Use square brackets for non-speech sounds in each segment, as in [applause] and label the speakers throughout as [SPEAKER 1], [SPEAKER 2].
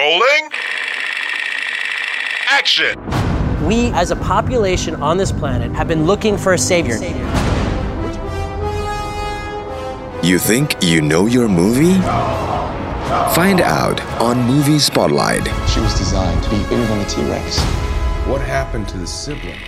[SPEAKER 1] Rolling. Action.
[SPEAKER 2] We, as a population on this planet, have been looking for a savior.
[SPEAKER 3] You think you know your movie? Find out on Movie Spotlight.
[SPEAKER 4] She was designed to be bigger than a T Rex.
[SPEAKER 5] What happened to the sibling?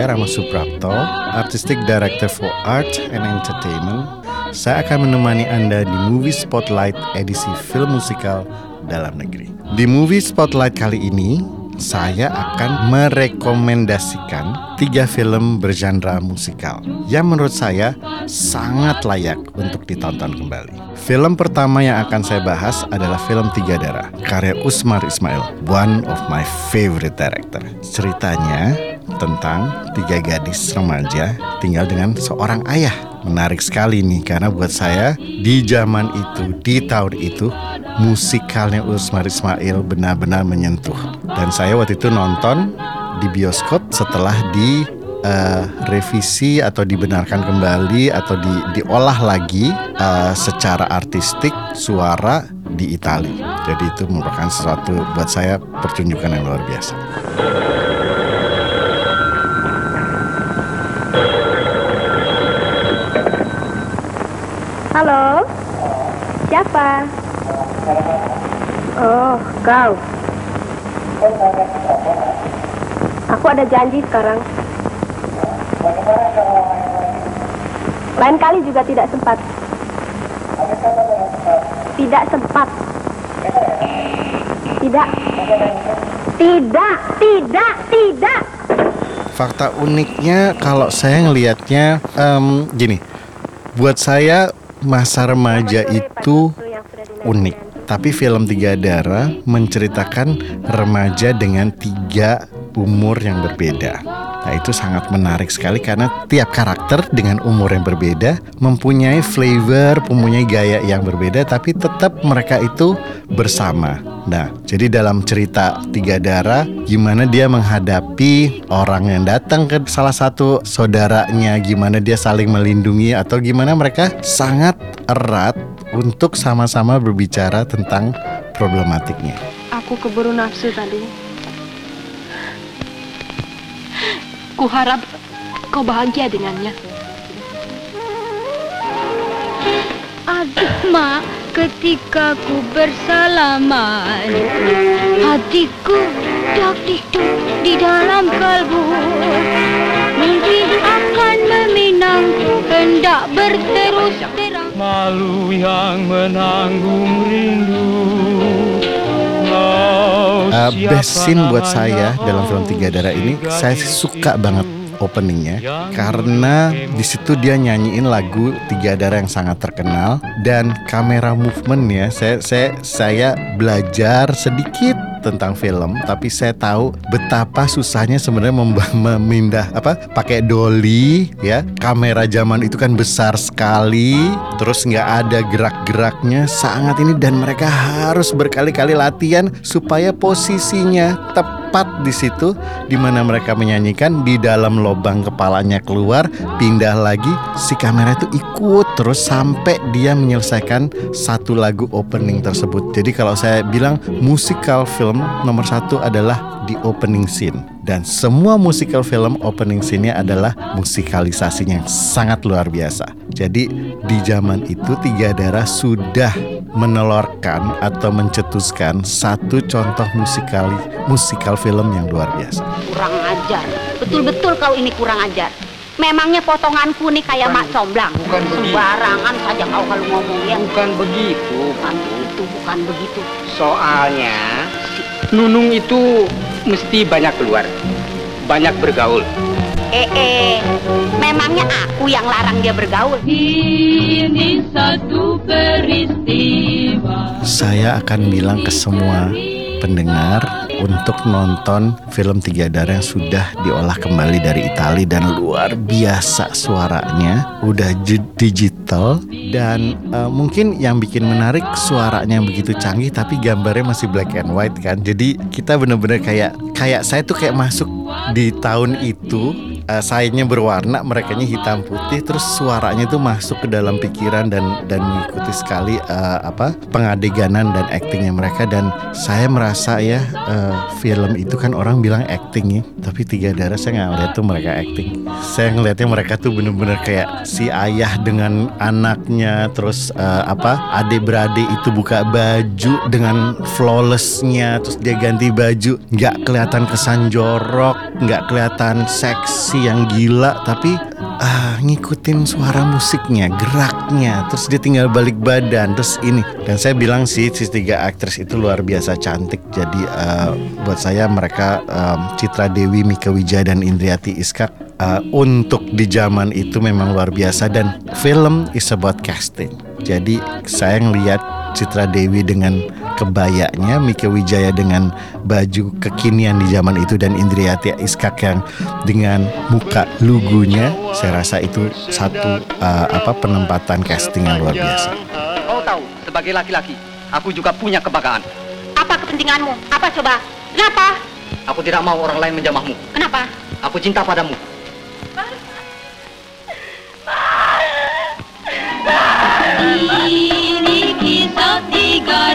[SPEAKER 6] Saya Rama Suprapto, Artistic Director for Art and Entertainment. Saya akan menemani Anda di Movie Spotlight edisi film musikal dalam negeri. Di Movie Spotlight kali ini, saya akan merekomendasikan tiga film bergenre musikal yang menurut saya sangat layak untuk ditonton kembali. Film pertama yang akan saya bahas adalah film Tiga Darah, karya Usmar Ismail, one of my favorite director. Ceritanya tentang tiga gadis remaja tinggal dengan seorang ayah. Menarik sekali nih karena buat saya di zaman itu, di tahun itu musikalnya Usmar Ismail benar-benar menyentuh. Dan saya waktu itu nonton di bioskop setelah di uh, revisi atau dibenarkan kembali atau di, diolah lagi uh, secara artistik suara di Italia. Jadi itu merupakan sesuatu buat saya pertunjukan yang luar biasa.
[SPEAKER 7] Halo, siapa? Oh, kau. Aku ada janji sekarang. Lain kali juga tidak sempat. Tidak sempat. Tidak. Tidak, tidak, tidak.
[SPEAKER 6] Fakta uniknya kalau saya ngelihatnya em, gini, buat saya masa remaja itu unik. Tapi film Tiga Darah menceritakan remaja dengan tiga umur yang berbeda. Nah itu sangat menarik sekali karena tiap karakter dengan umur yang berbeda mempunyai flavor, mempunyai gaya yang berbeda tapi tetap mereka itu bersama. Nah jadi dalam cerita Tiga Darah gimana dia menghadapi orang yang datang ke salah satu saudaranya, gimana dia saling melindungi atau gimana mereka sangat erat untuk sama-sama berbicara tentang problematiknya.
[SPEAKER 7] Aku keburu nafsu tadi.
[SPEAKER 8] Kuharap kau bahagia dengannya.
[SPEAKER 9] Aduh, Mak, ketika ku bersalaman Hatiku dak dikduk di dalam kalbu. Mimpi akan meminang hendak berterus terang.
[SPEAKER 10] Malu yang menanggung rindu
[SPEAKER 6] Uh, best scene buat saya dalam film Tiga Darah ini saya suka banget openingnya karena di situ dia nyanyiin lagu Tiga Darah yang sangat terkenal dan kamera movementnya saya saya saya belajar sedikit tentang film tapi saya tahu betapa susahnya sebenarnya memindah apa pakai dolly ya. Kamera zaman itu kan besar sekali terus nggak ada gerak-geraknya sangat ini dan mereka harus berkali-kali latihan supaya posisinya tepat di situ di mana mereka menyanyikan di dalam lubang kepalanya keluar pindah lagi si kamera itu ikut terus sampai dia menyelesaikan satu lagu opening tersebut jadi kalau saya bilang musikal film nomor satu adalah di opening scene dan semua musikal film opening scene-nya adalah musikalisasinya yang sangat luar biasa. Jadi di zaman itu Tiga Darah sudah menelorkan atau mencetuskan satu contoh musikal musikal film yang luar biasa.
[SPEAKER 11] Kurang ajar. Betul-betul kau ini kurang ajar. Memangnya potonganku nih kayak mak comblang.
[SPEAKER 10] bukan begitu.
[SPEAKER 11] Sembarangan saja kau kalau ngomong ya.
[SPEAKER 10] Bukan begitu.
[SPEAKER 11] Bukan begitu, bukan begitu.
[SPEAKER 10] Soalnya Nunung itu mesti banyak keluar, banyak bergaul.
[SPEAKER 11] Eh, eh, memangnya aku yang larang dia bergaul.
[SPEAKER 8] Ini satu peristiwa
[SPEAKER 6] Saya akan bilang ke semua pendengar untuk nonton film Tiga Darah yang sudah diolah kembali dari Italia dan luar biasa suaranya, udah digital dan eh, mungkin yang bikin menarik suaranya begitu canggih tapi gambarnya masih black and white kan. Jadi kita bener-bener kayak kayak saya tuh kayak masuk di tahun itu uh, sayanya berwarna, merekanya hitam putih, terus suaranya tuh masuk ke dalam pikiran dan dan mengikuti sekali uh, apa pengadeganan dan aktingnya mereka. Dan saya merasa ya uh, film itu kan orang bilang acting ya, tapi tiga darah saya nggak ngeliat tuh mereka acting. Saya ngeliatnya mereka tuh bener-bener kayak si ayah dengan anaknya, terus uh, apa adik beradik itu buka baju dengan flawlessnya, terus dia ganti baju, nggak kelihatan kesan jorok, nggak kelihatan seksi yang gila, tapi ah, ngikutin suara musiknya, geraknya, terus dia tinggal balik badan, terus ini. Dan saya bilang sih, si tiga aktris itu luar biasa cantik. Jadi eh, buat saya mereka em, Citra Dewi, Mika Wijaya dan Indriati Iskak eh, untuk di zaman itu memang luar biasa dan film is about casting. Jadi saya ngelihat Citra Dewi dengan kebayanya, Mika Wijaya dengan baju kekinian di zaman itu dan Indriati Iskak yang dengan muka lugunya, saya rasa itu satu uh, apa penempatan casting yang luar biasa.
[SPEAKER 10] Kau tahu, sebagai laki-laki, aku juga punya kebanggaan.
[SPEAKER 11] Apa kepentinganmu? Apa coba? Kenapa?
[SPEAKER 10] Aku tidak mau orang lain menjamahmu.
[SPEAKER 11] Kenapa?
[SPEAKER 10] Aku cinta padamu.
[SPEAKER 8] Ini kisah tiga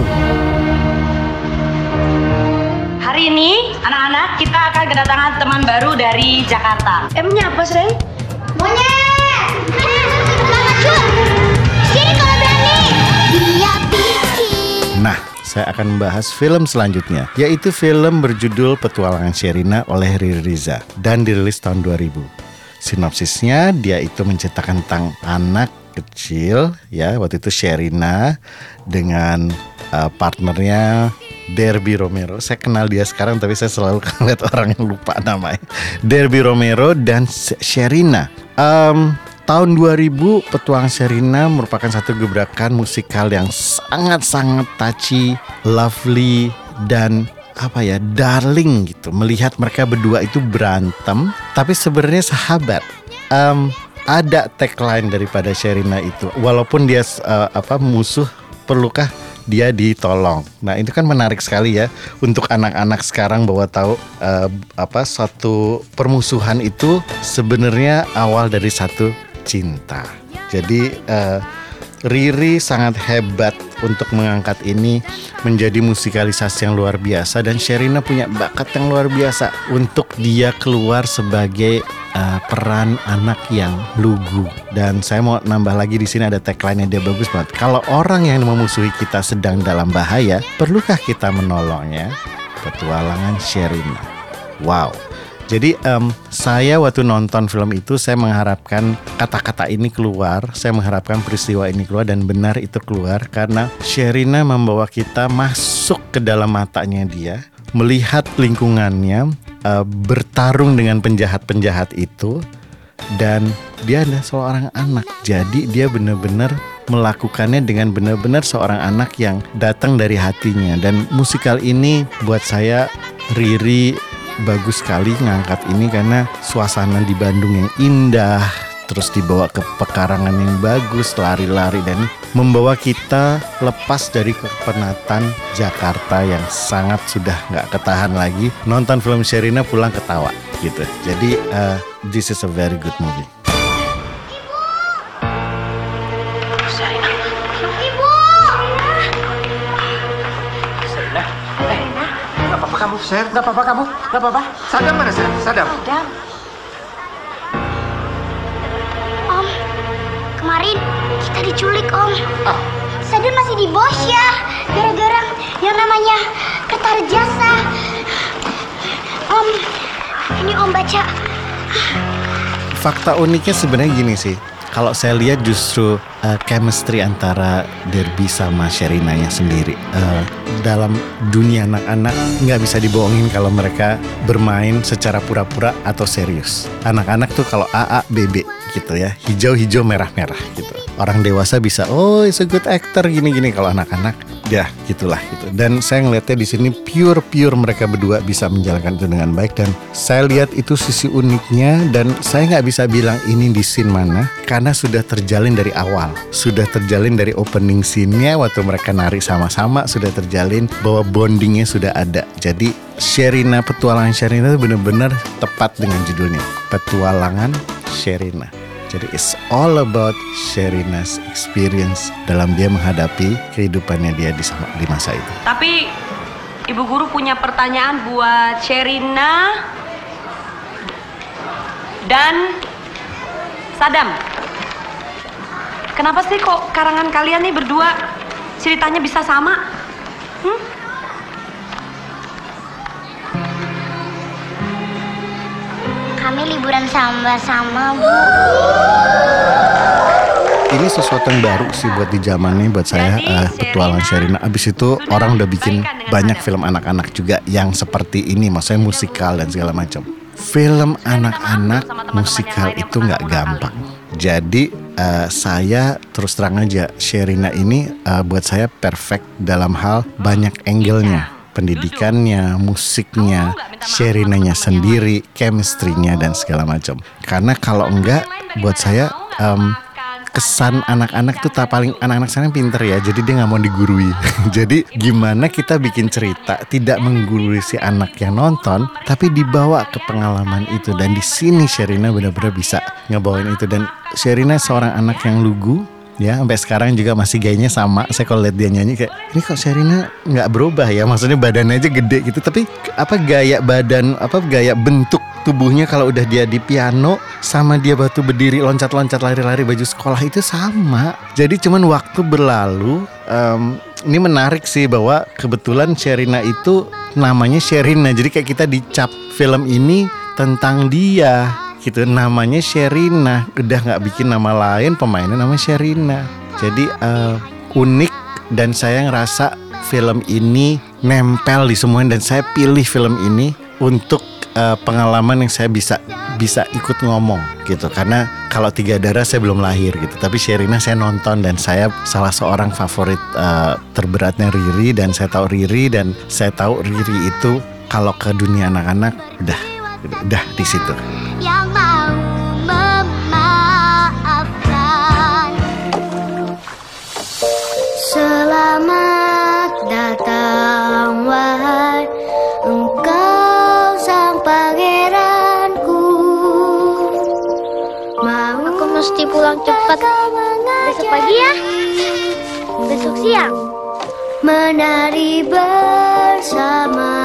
[SPEAKER 1] kedatangan teman baru dari Jakarta. Emnya apa, Sreng?
[SPEAKER 7] Monyet! Mama Cun! Sini kalau berani! Dia pikir.
[SPEAKER 6] Nah, saya akan membahas film selanjutnya, yaitu film berjudul Petualangan Sherina oleh Riri Riza dan dirilis tahun 2000. Sinopsisnya, dia itu menceritakan tentang anak kecil, ya waktu itu Sherina dengan uh, partnernya Derby Romero. Saya kenal dia sekarang, tapi saya selalu [laughs] lihat orang yang lupa namanya. Derby Romero dan Sherina. Um, Tahun 2000, Petualang Sherina merupakan satu gebrakan musikal yang sangat-sangat touchy, lovely, dan apa ya, darling gitu. Melihat mereka berdua itu berantem, tapi sebenarnya sahabat. Em, ada tagline daripada Sherina itu, walaupun dia eh, apa musuh, perlukah dia ditolong. Nah itu kan menarik sekali ya untuk anak-anak sekarang bahwa tahu eh, apa satu permusuhan itu sebenarnya awal dari satu cinta. Jadi eh, Riri sangat hebat untuk mengangkat ini menjadi musikalisasi yang luar biasa dan Sherina punya bakat yang luar biasa untuk dia keluar sebagai uh, peran anak yang lugu dan saya mau nambah lagi di sini ada tagline yang dia bagus banget. Kalau orang yang memusuhi kita sedang dalam bahaya, perlukah kita menolongnya? Petualangan Sherina. Wow. Jadi em, saya waktu nonton film itu saya mengharapkan kata-kata ini keluar, saya mengharapkan peristiwa ini keluar dan benar itu keluar karena Sherina membawa kita masuk ke dalam matanya dia, melihat lingkungannya, eh, bertarung dengan penjahat-penjahat itu dan dia adalah seorang anak. Jadi dia benar-benar melakukannya dengan benar-benar seorang anak yang datang dari hatinya dan musikal ini buat saya Riri bagus sekali ngangkat ini karena suasana di Bandung yang indah terus dibawa ke pekarangan yang bagus lari-lari dan membawa kita lepas dari kepenatan Jakarta yang sangat sudah nggak ketahan lagi. Nonton film Sherina pulang ketawa gitu. Jadi uh, this is a very good movie
[SPEAKER 10] Ser. Gak apa-apa kamu. Gak apa-apa. Sadam mana, Ser? Sadam.
[SPEAKER 7] Adam. Om, kemarin kita diculik, Om. Sadam masih di bos ya, gara-gara yang namanya ketar jasa. Om, Ini Om baca.
[SPEAKER 6] Fakta uniknya sebenarnya gini sih. Kalau saya lihat justru uh, chemistry antara Derby sama Sherina-nya sendiri uh, dalam dunia anak-anak nggak bisa dibohongin kalau mereka bermain secara pura-pura atau serius. Anak-anak tuh kalau AA BB gitu ya, hijau-hijau merah-merah gitu. Orang dewasa bisa oh it's a good actor gini-gini kalau anak-anak ya gitulah gitu. Dan saya ngelihatnya di sini pure pure mereka berdua bisa menjalankan itu dengan baik. Dan saya lihat itu sisi uniknya dan saya nggak bisa bilang ini di scene mana karena sudah terjalin dari awal. Sudah terjalin dari opening scene-nya waktu mereka nari sama-sama sudah terjalin bahwa bondingnya sudah ada. Jadi Sherina petualangan Sherina itu benar-benar tepat dengan judulnya. Petualangan Sherina jadi it's all about Sherina's experience dalam dia menghadapi kehidupannya dia di, di masa itu.
[SPEAKER 1] Tapi Ibu Guru punya pertanyaan buat Sherina dan Sadam. Kenapa sih kok karangan kalian nih berdua ceritanya bisa sama? Hmm?
[SPEAKER 7] Kami liburan sama-sama, Bu.
[SPEAKER 6] Ini sesuatu yang baru sih buat di zamannya buat saya uh, petualangan Sherina. Abis itu orang udah bikin banyak film anak-anak juga yang seperti ini, maksudnya musikal dan segala macam. Film anak-anak musikal itu nggak gampang. Jadi uh, saya terus terang aja Sherina ini uh, buat saya perfect dalam hal banyak angle-nya pendidikannya, musiknya, Sherinanya sendiri, chemistry-nya dan segala macam. Karena kalau enggak, buat saya um, kesan anak-anak tuh tak paling anak-anak sana pinter ya jadi dia nggak mau digurui. [laughs] Jadi gimana kita bikin cerita tidak menggurui si anak yang nonton tapi dibawa ke pengalaman itu. dan di sini Sherina benar-benar bisa ngebawain itu. Dan Sherina seorang anak yang lugu ya sampai sekarang juga masih gayanya sama. Saya kalau lihat dia nyanyi kayak ini kok Sherina nggak berubah ya? Maksudnya badannya aja gede gitu. Tapi apa gaya badan apa gaya bentuk tubuhnya kalau udah dia di piano sama dia batu berdiri loncat-loncat lari-lari baju sekolah itu sama. Jadi cuman waktu berlalu um, ini menarik sih bahwa kebetulan Sherina itu namanya Sherina. Jadi kayak kita dicap film ini tentang dia gitu. Namanya Sherina. Udah nggak bikin nama lain pemainnya nama Sherina. Jadi uh, unik dan saya ngerasa film ini nempel di semuanya dan saya pilih film ini untuk uh, pengalaman yang saya bisa bisa ikut ngomong gitu. Karena kalau tiga darah saya belum lahir gitu. Tapi Sherina saya nonton dan saya salah seorang favorit uh, terberatnya Riri dan saya tahu Riri dan saya tahu Riri itu kalau ke dunia anak-anak udah udah di situ.
[SPEAKER 7] Yang
[SPEAKER 9] Besok pagi ya. Besok siang.
[SPEAKER 7] menari bersama.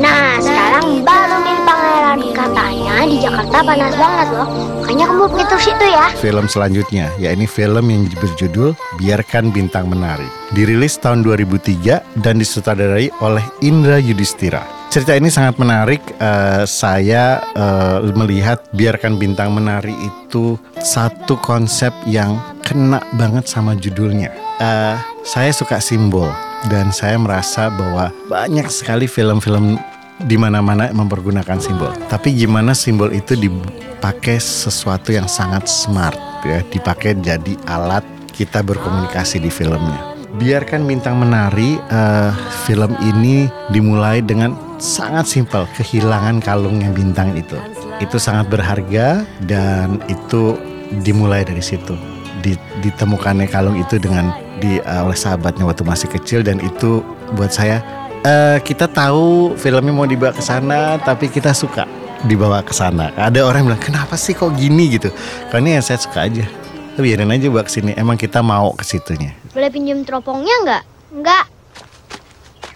[SPEAKER 9] Nah, sekarang baru mimpi pangeran. Katanya di Jakarta panas banget loh. Makanya kamu pergi ke situ ya.
[SPEAKER 6] Film selanjutnya, ya ini film yang berjudul Biarkan Bintang Menari. Dirilis tahun 2003 dan disutradarai oleh Indra Yudhistira. Cerita ini sangat menarik. eh, saya eh, melihat Biarkan Bintang Menari itu satu konsep yang kena banget sama judulnya. Eh, saya suka simbol dan saya merasa bahwa banyak sekali film-film di mana-mana mempergunakan simbol. Tapi gimana simbol itu dipakai sesuatu yang sangat smart ya, dipakai jadi alat kita berkomunikasi di filmnya. Biarkan bintang menari, eh, film ini dimulai dengan sangat simpel, kehilangan kalungnya bintang itu. Itu sangat berharga dan itu dimulai dari situ. Di- Ditemukannya kalung itu dengan di eh, oleh sahabatnya waktu masih kecil dan itu buat saya eh, kita tahu filmnya mau dibawa ke sana tapi kita suka dibawa ke sana. Ada orang yang bilang kenapa sih kok gini gitu. Karena ya saya suka aja. Biarin aja bawa ke sini. Emang kita mau ke situnya.
[SPEAKER 9] Boleh pinjam teropongnya nggak?
[SPEAKER 7] Enggak.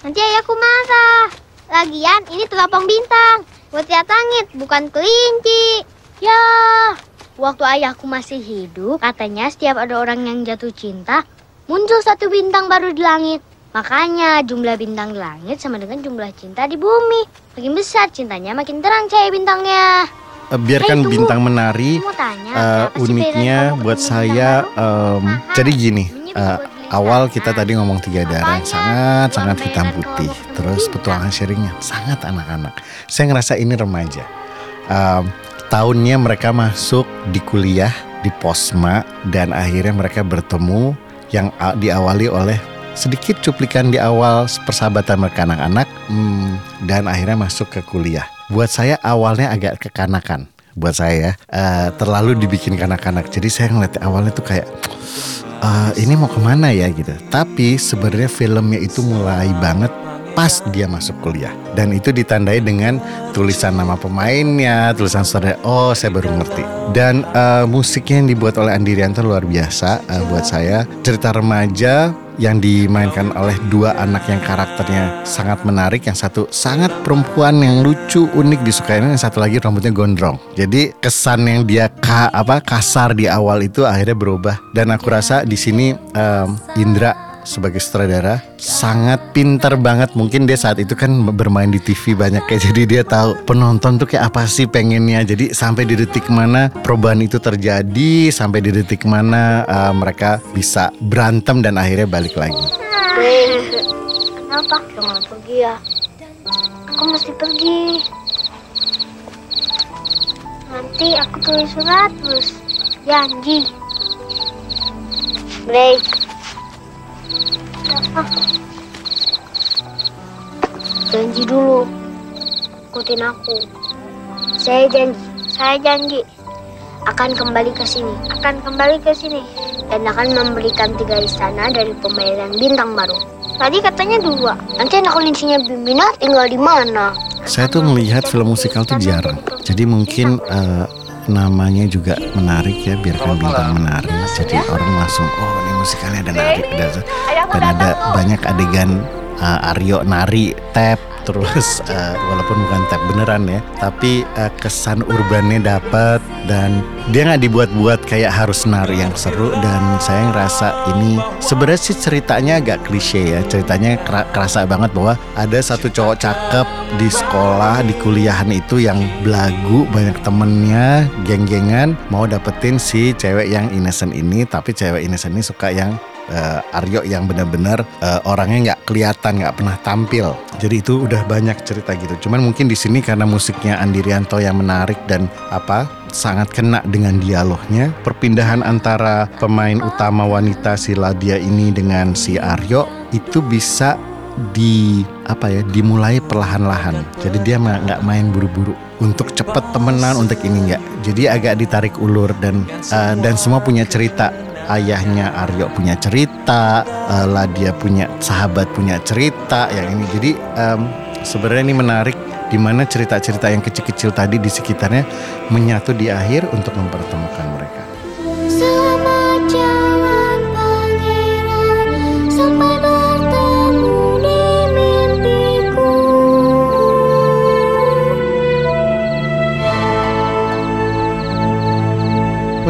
[SPEAKER 7] Nanti ayahku marah. Lagian ini teropong bintang. Buat lihat langit, bukan kelinci.
[SPEAKER 9] Ya, waktu ayahku masih hidup, katanya setiap ada orang yang jatuh cinta, muncul satu bintang baru di langit.
[SPEAKER 7] Makanya jumlah bintang di langit sama dengan jumlah cinta di bumi. Makin besar cintanya, makin terang cahaya bintangnya.
[SPEAKER 6] Eh, biarkan
[SPEAKER 7] Hey,
[SPEAKER 6] bintang menari
[SPEAKER 7] sih
[SPEAKER 6] uniknya buat saya em, jadi gini eh, awal kita tadi ngomong tiga darah yang sangat sangat hitam putih terus petualangan sharingnya sangat anak-anak saya ngerasa ini remaja Em, tahunnya mereka masuk di kuliah di posma dan akhirnya mereka bertemu yang diawali oleh sedikit cuplikan di awal persahabatan mereka anak-anak hmm, dan akhirnya masuk ke kuliah. Buat saya awalnya agak kekanakan. Buat saya ya, eh, terlalu dibikin kanak-kanak. Jadi saya ngeliat awalnya tuh kayak "Eh, ini mau ke mana ya gitu. Tapi sebenarnya filmnya itu mulai banget pas dia masuk kuliah dan itu ditandai dengan tulisan nama pemainnya, tulisan saudara. Oh, saya baru ngerti. Dan eh, musiknya yang dibuat oleh Andi Rianto luar biasa eh, buat saya. Cerita remaja yang dimainkan oleh dua anak yang karakternya sangat menarik. Yang satu sangat perempuan yang lucu, unik disukai. Yang satu lagi rambutnya gondrong. Jadi kesan yang dia ka, apa kasar di awal itu akhirnya berubah. Dan aku rasa di sini em, Indra sebagai sutradara sangat pinter banget mungkin dia saat itu kan bermain di TV banyak kayak [laughs] jadi dia tahu penonton tuh kayak apa sih pengennya jadi sampai di detik mana perubahan itu terjadi sampai di detik mana uh, mereka bisa berantem dan akhirnya balik lagi
[SPEAKER 7] Kenapa? Jangan pergi ya. Aku mesti pergi. Nanti aku tulis surat terus. Janji. Break. Janji dulu. Ikutin aku. Saya janji. Saya janji. Akan kembali ke sini. Akan kembali ke sini. Dan akan memberikan tiga istana dari pembayaran bintang baru. Tadi katanya dua. Nanti anak kelinci Bimbina tinggal di mana?
[SPEAKER 6] saya tuh melihat film musikal tuh jarang jadi mungkin uh, namanya juga menarik ya biarkan bintang menari jadi orang langsung oh ini musikalnya ada nari. Ada dan ada banyak adegan uh, Aryo nari tap terus uh, [laughs] walaupun bukan tap beneran ya tapi uh, kesan urbannya dapat dan dia nggak dibuat-buat kayak harus nari yang seru dan saya ngerasa ini sebenarnya sih ceritanya agak klise ya ceritanya kera- kerasa banget bahwa ada satu cowok cakep di sekolah di kuliahan itu yang belagu banyak temennya geng-gengan mau dapetin si cewek yang innocent ini tapi cewek innocent ini suka yang eh, Aryo yang benar-benar eh, orangnya nggak kelihatan nggak pernah tampil. Jadi itu udah banyak cerita gitu. Cuman mungkin di sini karena musiknya Andi Rianto yang menarik dan apa sangat kena dengan dialognya. Perpindahan antara pemain utama wanita si Ladia ini dengan si Aryo itu bisa di apa ya dimulai perlahan-lahan. Jadi dia nggak main buru-buru. Untuk cepet temenan untuk ini nggak. Jadi agak ditarik ulur dan eh, dan semua punya cerita ayahnya Aryo punya cerita eh, Ladia punya sahabat punya cerita yang ini. Jadi em, sebenarnya ini menarik di mana cerita-cerita yang kecil-kecil tadi di sekitarnya menyatu di akhir untuk mempertemukan mereka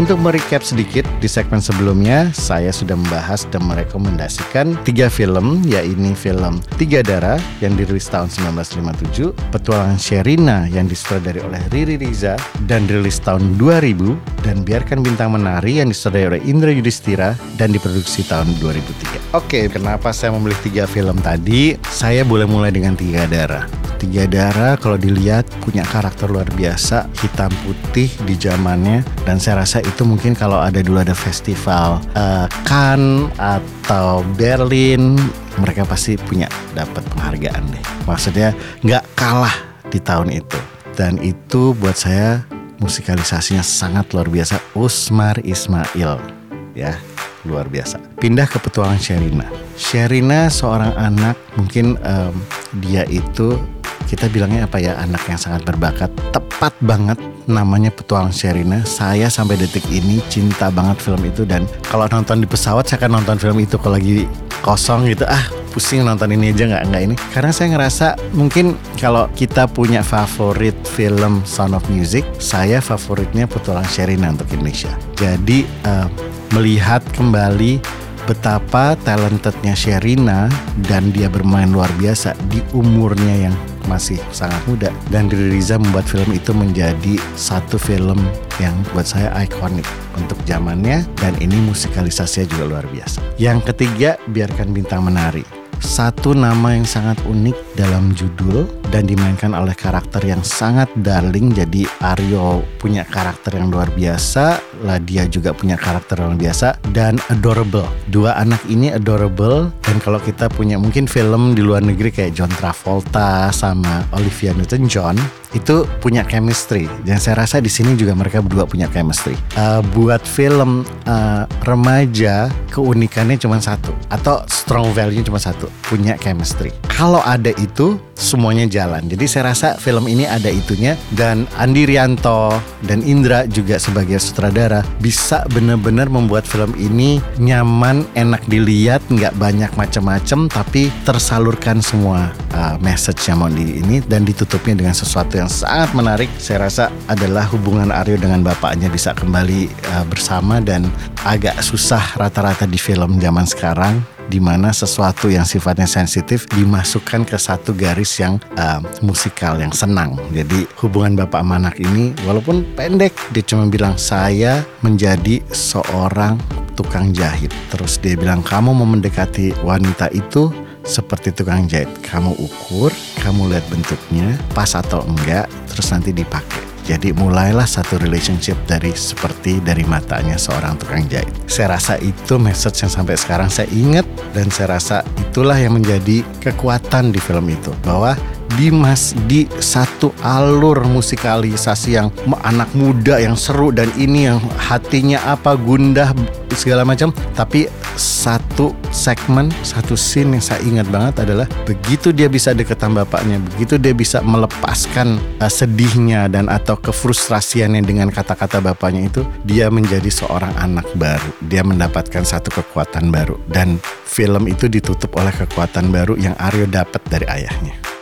[SPEAKER 6] Untuk merecap sedikit di segmen sebelumnya, saya sudah membahas dan merekomendasikan tiga film, yaitu film Tiga Darah yang dirilis tahun 1957, Petualangan Sherina yang disutradari oleh Riri Riza dan dirilis tahun 2000, dan Biarkan Bintang Menari yang disutradari oleh Indra Yudhistira dan diproduksi tahun 2003. Oke, kenapa saya memilih tiga film tadi? Saya boleh mulai dengan Tiga Darah. Tiga Darah kalau dilihat punya karakter luar biasa, hitam putih di zamannya dan saya rasa itu mungkin kalau ada dulu ada festival Cannes atau Berlin, mereka pasti punya dapat penghargaan deh. Maksudnya nggak kalah di tahun itu. Dan itu buat saya musikalisasinya sangat luar biasa. Usmar Ismail ya luar biasa. Pindah ke petualangan Sherina. Sherina seorang anak mungkin em, dia itu kita bilangnya apa ya? Anak yang sangat berbakat. Tepat banget namanya petualang Sherina. Saya sampai detik ini cinta banget film itu dan kalau nonton di pesawat saya akan nonton film itu. Kalau lagi kosong gitu ah pusing nonton ini aja nggak nggak ini. Karena saya ngerasa mungkin kalau kita punya favorit film Sound of Music saya favoritnya petualang Sherina untuk Indonesia. Jadi eh, melihat kembali betapa talentednya Sherina dan dia bermain luar biasa di umurnya yang masih sangat muda. Dan Riri Riza membuat film itu menjadi satu film yang buat saya ikonik untuk zamannya. Dan ini musikalisasinya juga luar biasa. Yang ketiga, biarkan bintang menari satu nama yang sangat unik dalam judul dan dimainkan oleh karakter yang sangat darling. Jadi Aryo punya karakter yang luar biasa Ladia juga punya karakter yang luar biasa dan adorable. Dua anak ini adorable dan kalau kita punya mungkin film di luar negeri kayak John Travolta sama Olivia Newton-John itu punya chemistry. Dan saya rasa di sini juga mereka berdua punya chemistry. Uh, buat film uh, remaja keunikannya cuma satu. Atau strong value cuma satu. Punya chemistry. Kalau ada itu semuanya jalan. Jadi saya rasa film ini ada itunya. Dan Andi Rianto dan Indra juga sebagai sutradara bisa benar-benar membuat film ini nyaman enak dilihat nggak banyak macam-macam tapi tersalurkan semua uh, message yang mau di ini dan ditutupnya dengan sesuatu yang sangat menarik. Saya rasa adalah hubungan Aryo dengan bapaknya bisa kembali uh, bersama dan agak susah rata-rata di film zaman sekarang di mana sesuatu yang sifatnya sensitif dimasukkan ke satu garis yang uh, musikal yang senang. Jadi hubungan bapak sama anak ini walaupun pendek dia cuma bilang saya menjadi seorang tukang jahit. Terus dia bilang kamu mau mendekati wanita itu seperti tukang jahit. Kamu ukur, kamu lihat bentuknya pas atau enggak, terus nanti dipakai. Jadi mulailah satu relationship dari seperti dari matanya seorang tukang jahit. Saya rasa itu message yang sampai sekarang saya ingat dan saya rasa itulah yang menjadi kekuatan di film itu bahwa di mas di satu alur musikalisasi yang anak muda yang seru dan ini yang hatinya apa gundah segala macam. Tapi satu segmen satu scene yang saya ingat banget adalah begitu dia bisa deket sama bapaknya begitu dia bisa melepaskan uh, sedihnya dan atau kefrustrasiannya dengan kata-kata bapaknya itu dia menjadi seorang anak baru. Dia mendapatkan satu kekuatan baru dan film itu ditutup oleh kekuatan baru yang Aryo dapat dari ayahnya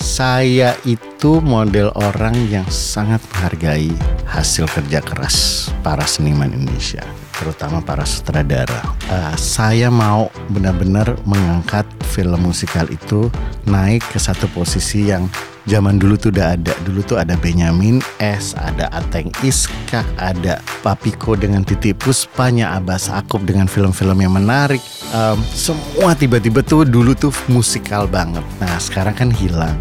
[SPEAKER 6] saya itu model orang yang sangat menghargai hasil kerja keras para seniman Indonesia, terutama para sutradara. Uh, saya mau benar-benar mengangkat film musikal itu naik ke satu posisi yang zaman dulu tuh udah ada. Dulu tuh ada Benyamin S, ada Ateng Iskak, ada Papiko dengan Titi Puspanya, Abbas Akub dengan film-film yang menarik. Um, semua tiba-tiba tuh dulu tuh musikal banget. Nah sekarang kan hilang.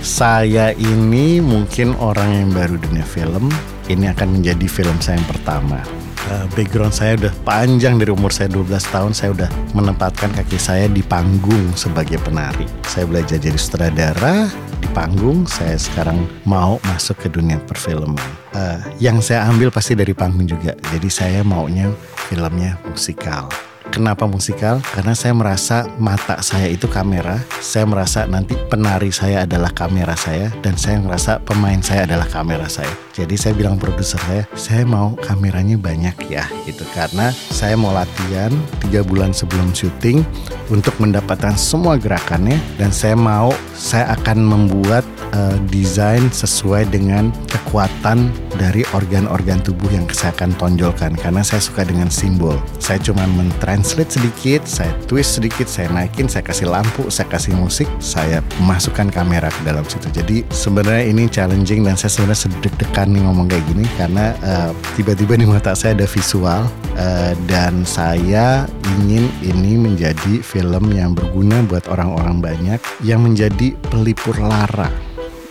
[SPEAKER 6] Saya ini mungkin orang yang baru dunia film. Ini akan menjadi film saya yang pertama. Uh, background saya udah panjang dari umur saya 12 tahun saya udah menempatkan kaki saya di panggung sebagai penari. Saya belajar jadi sutradara di panggung. Saya sekarang mau masuk ke dunia perfilman. Uh, yang saya ambil pasti dari panggung juga. Jadi saya maunya filmnya musikal. Kenapa musikal? Karena saya merasa mata saya itu kamera. Saya merasa nanti penari saya adalah kamera saya dan saya merasa pemain saya adalah kamera saya. Jadi saya bilang produser saya, saya mau kameranya banyak ya gitu karena saya mau latihan tiga bulan sebelum syuting untuk mendapatkan semua gerakannya dan saya mau saya akan membuat uh, desain sesuai dengan kekuatan dari organ-organ tubuh yang saya akan tonjolkan karena saya suka dengan simbol. Saya cuma mentranslate sedikit, saya twist sedikit, saya naikin, saya kasih lampu, saya kasih musik, saya masukkan kamera ke dalam situ. Jadi sebenarnya ini challenging dan saya sebenarnya sedek-dekan nih ngomong kayak gini karena uh, tiba-tiba di mata saya ada visual uh, dan saya ingin ini menjadi film yang berguna buat orang-orang banyak yang menjadi pelipur lara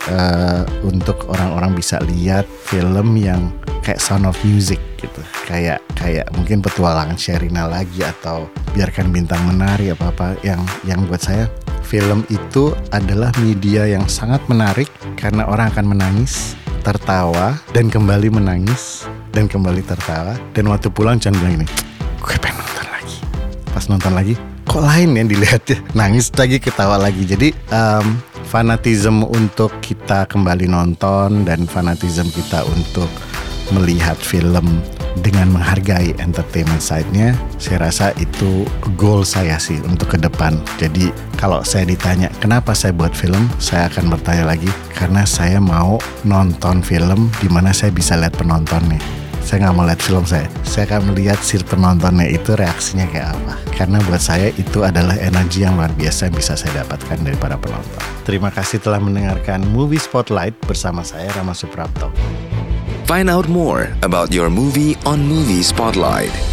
[SPEAKER 6] uh, untuk orang-orang bisa lihat film yang kayak Sound of Music gitu. Kayak kayak mungkin petualangan Sherina lagi atau biarkan bintang menari apa apa yang yang buat saya. Film itu adalah media yang sangat menarik karena orang akan menangis tertawa dan kembali menangis dan kembali tertawa. Dan waktu pulang Chan bilang ini gue pengen nonton lagi. Pas nonton lagi kok lain ya dilihatnya? [laughs] Nangis lagi ketawa lagi. Jadi um, fanatisme untuk kita kembali nonton dan fanatisme kita untuk melihat film dengan menghargai entertainment side-nya, saya rasa itu goal saya sih untuk ke depan. Jadi kalau saya ditanya kenapa saya buat film, saya akan bertanya lagi karena saya mau nonton film di mana saya bisa lihat penontonnya. Saya nggak mau lihat film saya. Saya akan melihat si penontonnya itu reaksinya kayak apa. Karena buat saya itu adalah energi yang luar biasa yang bisa saya dapatkan dari para penonton. Terima kasih telah mendengarkan Movie Spotlight bersama saya Rama Suprapto.
[SPEAKER 3] Find out more about your movie on Movie Spotlight.